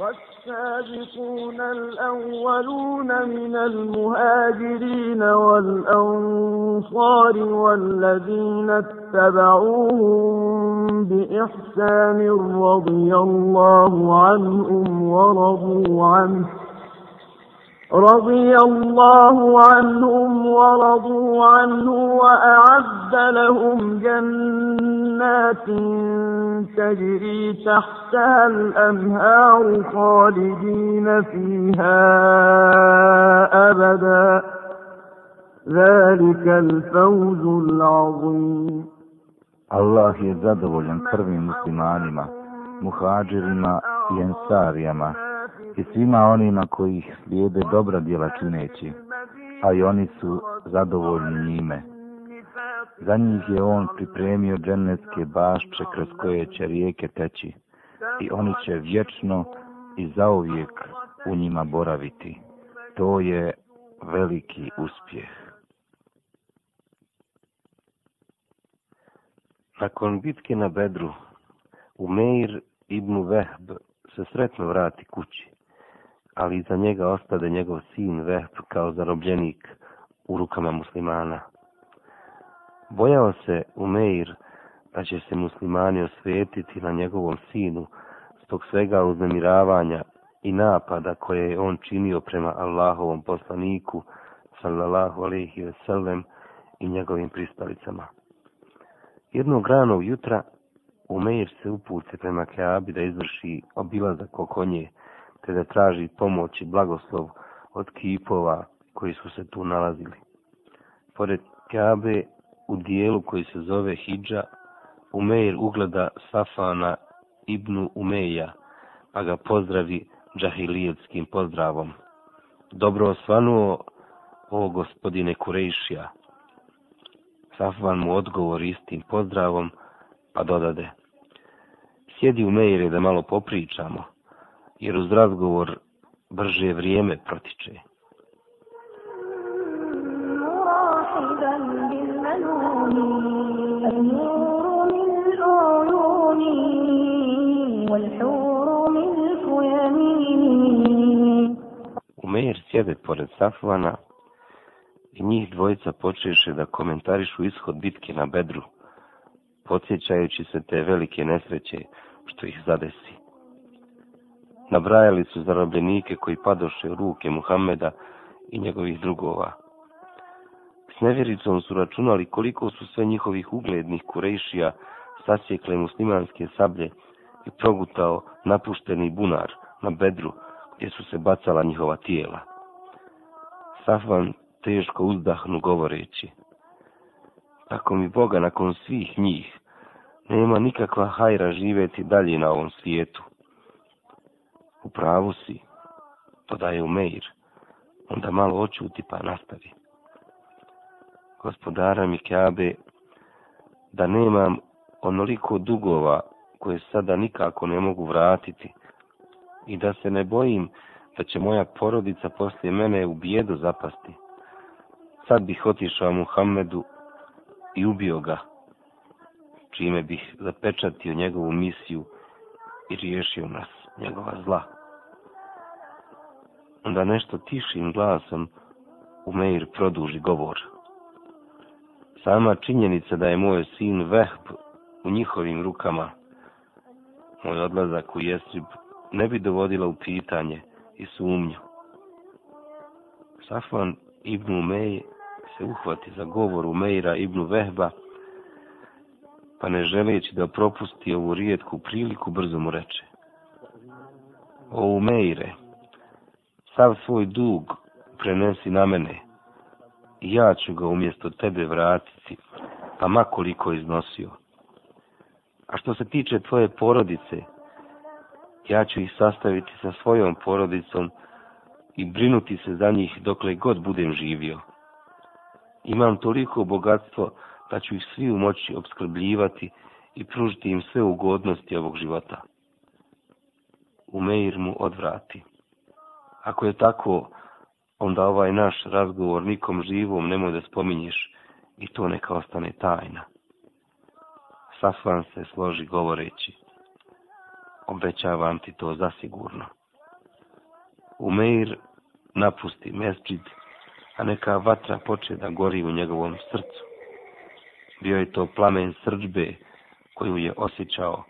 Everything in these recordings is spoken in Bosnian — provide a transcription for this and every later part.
والسابقون الأولون من المهاجرين والأنصار والذين اتبعوهم بإحسان رضي الله عنهم ورضوا عنه رضي الله عنهم ورضوا عنه وأعد لهم جنات تجري تحتها الأنهار خالدين فيها أبدا ذلك الفوز العظيم Allah je zadovoljan prvim muslimanima, muhađirima i ensarijama, i svima onima koji ih slijede dobra djela čineći, a i oni su zadovoljni njime. Za njih je on pripremio dženecke bašče kroz koje će rijeke teći i oni će vječno i zauvijek u njima boraviti. To je veliki uspjeh. Nakon bitke na Bedru, Umeir ibn Vehb se sretno vrati kući ali iza njega ostade njegov sin Vehb kao zarobljenik u rukama muslimana. Bojao se Umeir da će se muslimani osvetiti na njegovom sinu zbog svega uznemiravanja i napada koje je on činio prema Allahovom poslaniku, sallallahu alaihi ve sellem, i njegovim pristalicama. Jednog ranog jutra Umeir se upuce prema Keabi da izvrši obilazak oko nje, te da traži pomoć i blagoslov od kipova koji su se tu nalazili. Pored Keabe u dijelu koji se zove Hidža, Umeir ugleda Safana ibnu Umeja, pa ga pozdravi džahilijetskim pozdravom. Dobro osvanuo, o gospodine Kurejšija. Safvan mu odgovori istim pozdravom, pa dodade. Sjedi u Mejere da malo popričamo jer uz razgovor brže vrijeme protiče. من الاولين والحور من يميني Umeir sjede pored Safvana i njih dvojica počeše da komentarišu ishod bitke na Bedru, podsjećajući se te velike nesreće što ih zadesi nabrajali su zarobljenike koji padoše u ruke Muhammeda i njegovih drugova. S nevjericom su računali koliko su sve njihovih uglednih kurejšija sasjekle muslimanske sablje i progutao napušteni bunar na bedru gdje su se bacala njihova tijela. Safvan teško uzdahnu govoreći. Tako mi Boga nakon svih njih nema nikakva hajra živjeti dalje na ovom svijetu. U pravu si, dodaje Umeir, onda malo očuti pa nastavi. Gospodara mi Kabe, da nemam onoliko dugova koje sada nikako ne mogu vratiti i da se ne bojim da će moja porodica poslije mene u bijedu zapasti. Sad bih otišao Muhammedu i ubio ga, čime bih zapečatio njegovu misiju i riješio nas njegova zla. Onda nešto tišim glasom u Meir produži govor. Sama činjenica da je moj sin Vehb u njihovim rukama, moj odlazak u Jesrib ne bi dovodila u pitanje i sumnju. Safvan ibn Umej se uhvati za govor Umeira ibn Vehba, pa ne želeći da propusti ovu rijetku priliku, brzo mu reče o Umeire, sav svoj dug prenesi na mene ja ću ga umjesto tebe vratiti, pa makoliko iznosio. A što se tiče tvoje porodice, ja ću ih sastaviti sa svojom porodicom i brinuti se za njih dokle god budem živio. Imam toliko bogatstvo da ću ih svi u moći obskrbljivati i pružiti im sve ugodnosti ovog života. Umeir mu odvrati. Ako je tako, onda ovaj naš razgovor nikom živom nemoj da spominješ i to neka ostane tajna. Safvan se složi govoreći. Obećavam ti to zasigurno. Umeir napusti mesčid, a neka vatra poče da gori u njegovom srcu. Bio je to plamen srđbe koju je osjećao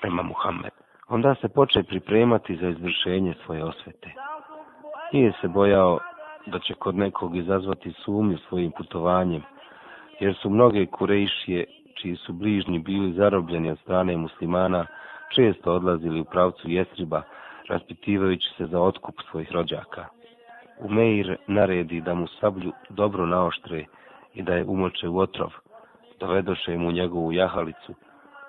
prema Muhammedu. Onda se poče pripremati za izvršenje svoje osvete. Nije se bojao da će kod nekog izazvati sumnju svojim putovanjem, jer su mnoge kurejšije, čiji su bližnji bili zarobljeni od strane muslimana, često odlazili u pravcu Jesriba, raspitivajući se za otkup svojih rođaka. Umeir naredi da mu sablju dobro naoštre i da je umoče u otrov, dovedoše mu njegovu jahalicu,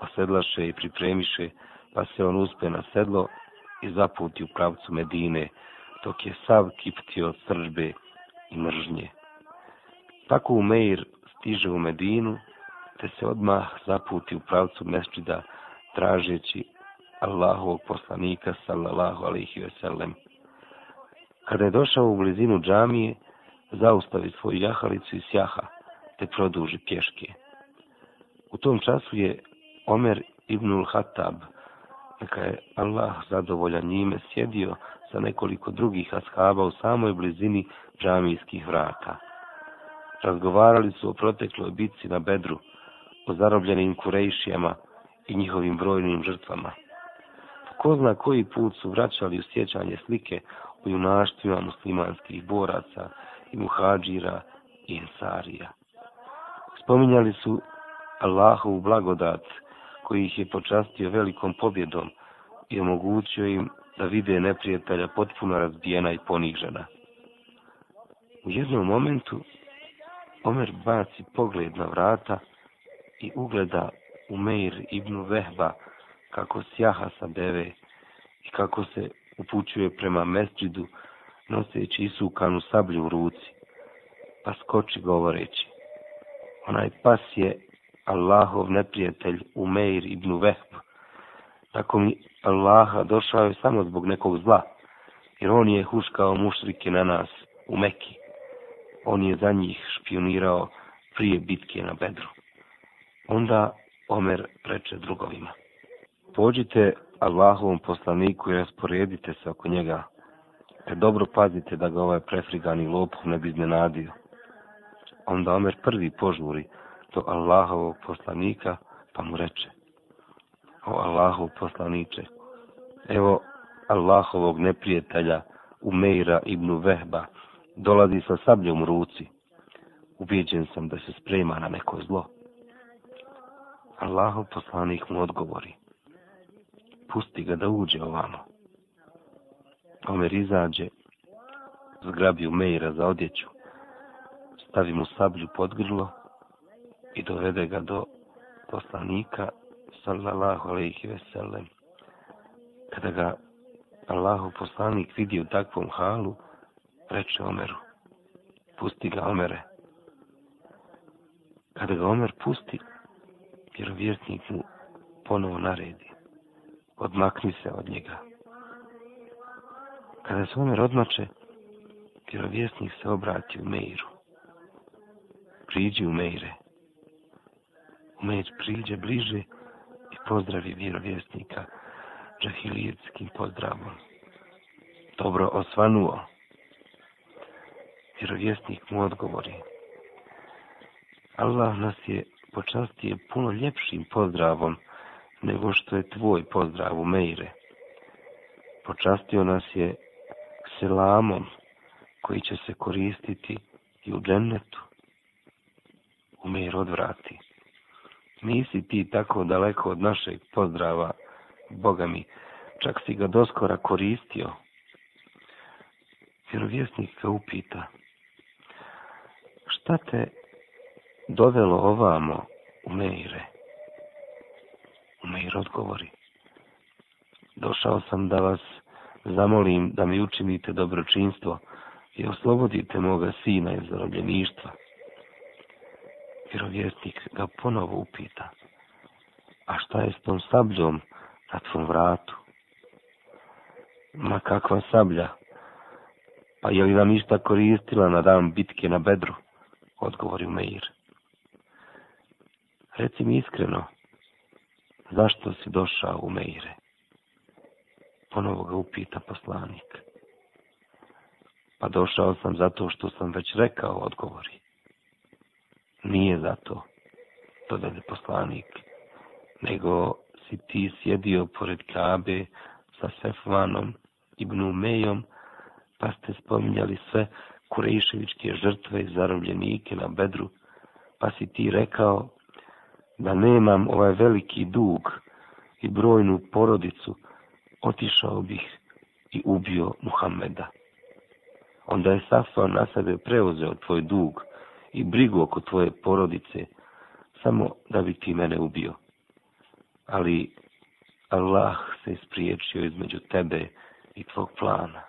osedlaše i pripremiše, pa se on uspe na sedlo i zaputi u pravcu Medine, dok je sav kiptio od sržbe i mržnje. Tako Umeir stiže u Medinu, te se odmah zaputi u pravcu mesčida, tražeći Allahovog poslanika, sallallahu alaihi ve sellem. Kada je došao u blizinu džamije, zaustavi svoju jahalicu iz sjaha, te produži pješke. U tom času je Omer ibnul Hatab, neka je Allah zadovoljan njime, sjedio sa nekoliko drugih ashaba u samoj blizini džamijskih vrata. Razgovarali su o protekloj bitci na Bedru, o zarobljenim kurejšijama i njihovim brojnim žrtvama. Ko zna koji put su vraćali u sjećanje slike o junaštvima muslimanskih boraca i muhađira i ensarija. Spominjali su Allahovu blagodat koji ih je počastio velikom pobjedom i omogućio im da vide neprijatelja potpuno razbijena i ponižena. U jednom momentu Omer baci pogled na vrata i ugleda Umeir ibn Vehba kako sjaha sa deve i kako se upućuje prema mesđidu noseći isukanu sablju u ruci, pa skoči govoreći. Onaj pas je Allahov neprijatelj Umeir ibn Vehb. Tako mi Allaha došao je samo zbog nekog zla, jer on je huškao mušrike na nas u Meki. On je za njih špionirao prije bitke na Bedru. Onda Omer reče drugovima. Pođite Allahovom poslaniku i rasporedite se oko njega. Te dobro pazite da ga ovaj prefrigani lopuh ne bi iznenadio. Onda Omer prvi požuri do Allahovog poslanika, pa mu reče. O Allahov poslaniče, evo Allahovog neprijatelja Umeira ibn Vehba dolazi sa sabljom u ruci. Ubijeđen sam da se sprema na neko zlo. Allahov poslanik mu odgovori pusti ga da uđe ovamo. Omer izađe, zgrabi Umeira Meira za odjeću, stavi mu sablju pod grlo i dovede ga do poslanika, sallallahu alaihi veselem. Kada ga Allahu poslanik vidi u takvom halu, reče Omeru, pusti ga Omere. Kada ga Omer pusti, vjerovjesnik mu ponovo naredi odmakni se od njega. Kada se Omer odmače, vjerovjesnik se obrati u Meiru. Priđi u Meire. Umeir priđe bliže i pozdravi vjerovjesnika džahilijetskim pozdravom. Dobro osvanuo. Vjerovjesnik mu odgovori. Allah nas je počastije puno ljepšim pozdravom nego što je tvoj pozdrav u Mejre. Počastio nas je selamom koji će se koristiti i u džennetu. U odvrati. Nisi ti tako daleko od našeg pozdrava, Boga mi, čak si ga doskora koristio. Vjerovjesnik ga upita. Šta te dovelo ovamo u Meire? Umeir odgovori. Došao sam da vas zamolim da mi učinite dobročinstvo i oslobodite moga sina iz zarobljeništva. Vjerovjesnik ga ponovo upita. A šta je s tom sabljom na tvom vratu? Ma kakva sablja? Pa je li vam išta koristila na dan bitke na bedru? Odgovorio Meir. Reci mi iskreno, zašto si došao u Meire? Ponovo ga upita poslanik. Pa došao sam zato što sam već rekao odgovori. Nije zato, je poslanik, nego si ti sjedio pored Kabe sa Sefvanom ibn Umejom, pa ste spominjali sve kurejševičke žrtve i zarobljenike na bedru, pa si ti rekao da nemam ovaj veliki dug i brojnu porodicu, otišao bih i ubio Muhammeda. Onda je Safvan na sebe preuzeo tvoj dug i brigu oko tvoje porodice, samo da bi ti mene ubio. Ali Allah se ispriječio između tebe i tvog plana.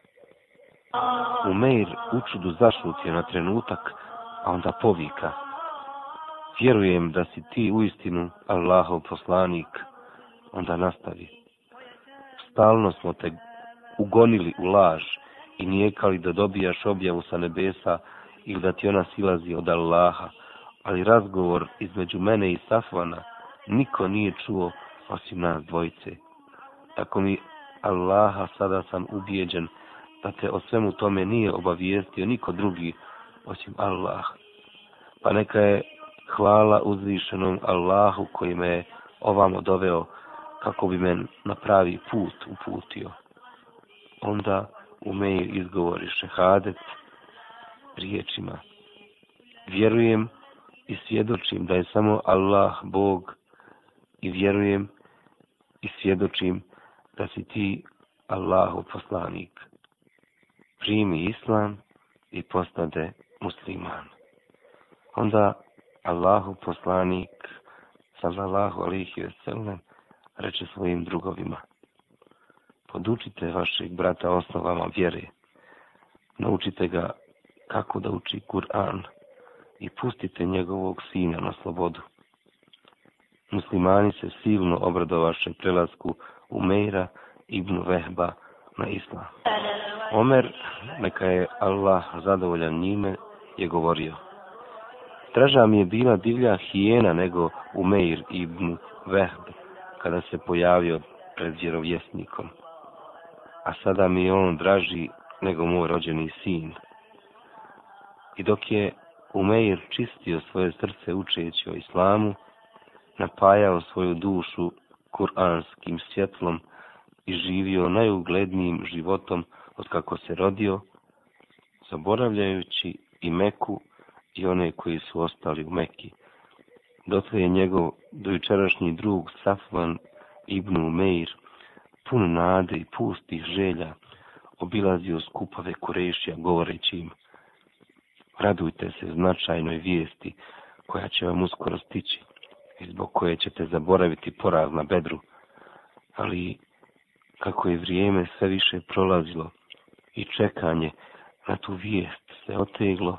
Umeir učudu zašutio na trenutak, a onda povika. Vjerujem da si ti u istinu Allahov poslanik, onda nastavi. Stalno smo te ugonili u laž i nijekali da dobijaš objavu sa nebesa ili da ti ona silazi od Allaha, ali razgovor između mene i Safvana niko nije čuo osim nas dvojice. Tako mi Allaha sada sam ubijeđen da te o svemu tome nije obavijestio niko drugi osim Allah. Pa neka je hvala uzvišenom Allahu koji me je ovamo doveo kako bi men na pravi put uputio. Onda umeju izgovori šehadet riječima. Vjerujem i svjedočim da je samo Allah Bog i vjerujem i svjedočim da si ti Allahu poslanik. Primi islam i postade musliman. Onda Allahu poslanik sallallahu alihi wasallam reče svojim drugovima podučite vašeg brata osnovama vjere naučite ga kako da uči Kur'an i pustite njegovog sina na slobodu muslimani se silno obradovaše prelasku Umeira ibn Vehba na islam. Omer, neka je Allah zadovoljan njime, je govorio. Straža mi je bila divlja hijena nego Umeir ibn Vehb, kada se pojavio pred vjerovjesnikom. A sada mi je on draži nego moj rođeni sin. I dok je Umeir čistio svoje srce učeći o islamu, napajao svoju dušu kuranskim svjetlom i živio najuglednijim životom od kako se rodio, zaboravljajući i Meku i one koji su ostali u Meki. Dotle je njegov dojučerašnji drug Safvan ibn Umeir, pun nade i pustih želja, obilazio skupove Kurešija govoreći im radujte se značajnoj vijesti koja će vam uskoro stići i zbog koje ćete zaboraviti poraz na bedru, ali kako je vrijeme sve više prolazilo i čekanje na tu vijest se oteglo,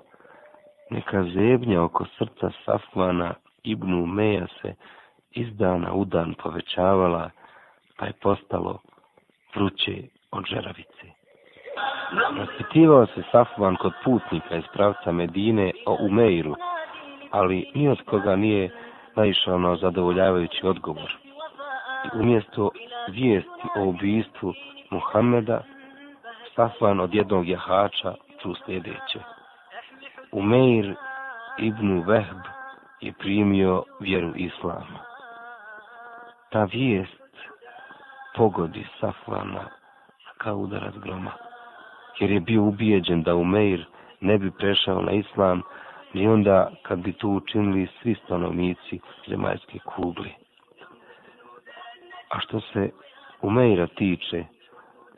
neka zebnja oko srca Safvana Ibnu Meja se iz dana u dan povećavala, pa je postalo vruće od žeravice. Raspitivao se Safvan kod putnika iz pravca Medine o Umeiru, ali ni od koga nije naišao na zadovoljavajući odgovor. Umjesto vijesti o ubijstvu Muhammeda, Safvan od jednog jahača ču sljedeće. Umeir ibn Vehb je primio vjeru Islama. Ta vijest pogodi Safvana kao udarac groma, jer je bio ubijeđen da Umeir ne bi prešao na Islam ni onda kad bi to učinili svi stanovnici zemaljske kugli. A što se Umeira tiče,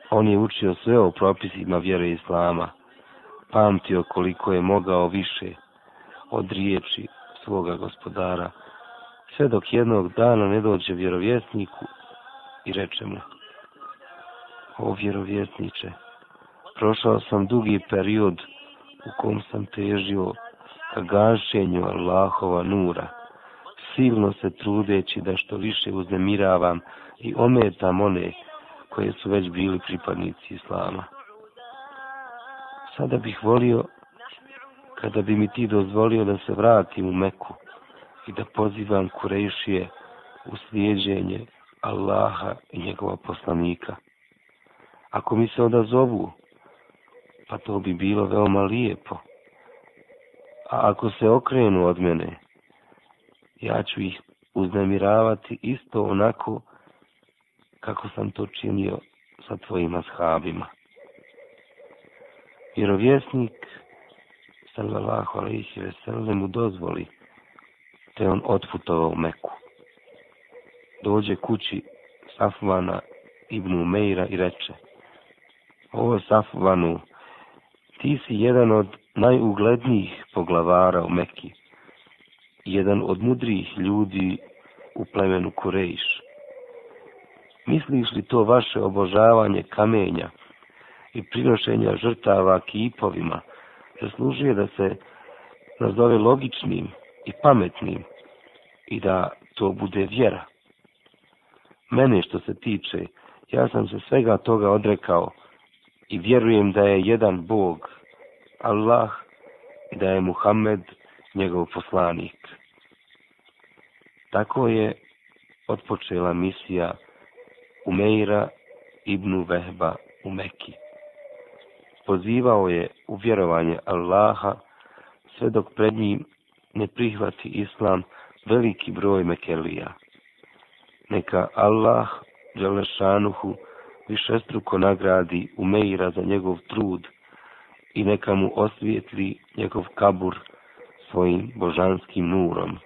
on je učio sve o propisima vjere Islama, pamtio koliko je mogao više od riječi svoga gospodara, sve dok jednog dana ne dođe vjerovjesniku i reče mu, o vjerovjesniče, prošao sam dugi period u kom sam težio ka gašenju Allahova nura, silno se trudeći da što više uznemiravam i ometam one koje su već bili pripadnici Islama. Sada bih volio kada bi mi ti dozvolio da se vratim u Meku i da pozivam Kurejšije u slijedženje Allaha i njegova poslanika. Ako mi se odazovu, Pa to bi bilo veoma lijepo. A ako se okrenu od mene, ja ću ih uznemiravati isto onako kako sam to činio sa tvojim ashabima. Vjerovjesnik, sallallahu alaihi ve sellem, mu dozvoli, te on otputovao Meku. Dođe kući Safvana ibn Umeira i reče, ovo Safvanu, ti si jedan od najuglednijih poglavara u Mekiji, jedan od mudrijih ljudi u plemenu Kurejiš. Misliš li to vaše obožavanje kamenja i prinošenja žrtava kipovima zaslužuje da se nazove logičnim i pametnim i da to bude vjera? Mene što se tiče, ja sam se svega toga odrekao i vjerujem da je jedan Bog, Allah, i da je Muhammed njegov poslanik. Tako je otpočela misija Umeira ibn Vehba u Meki. Pozivao je u vjerovanje Allaha sve dok pred njim ne prihvati islam veliki broj Mekelija. Neka Allah, Đelešanuhu višestruko nagradi Umeira za njegov trud i neka mu osvijetli njegov kabur svojim božanskim nurom.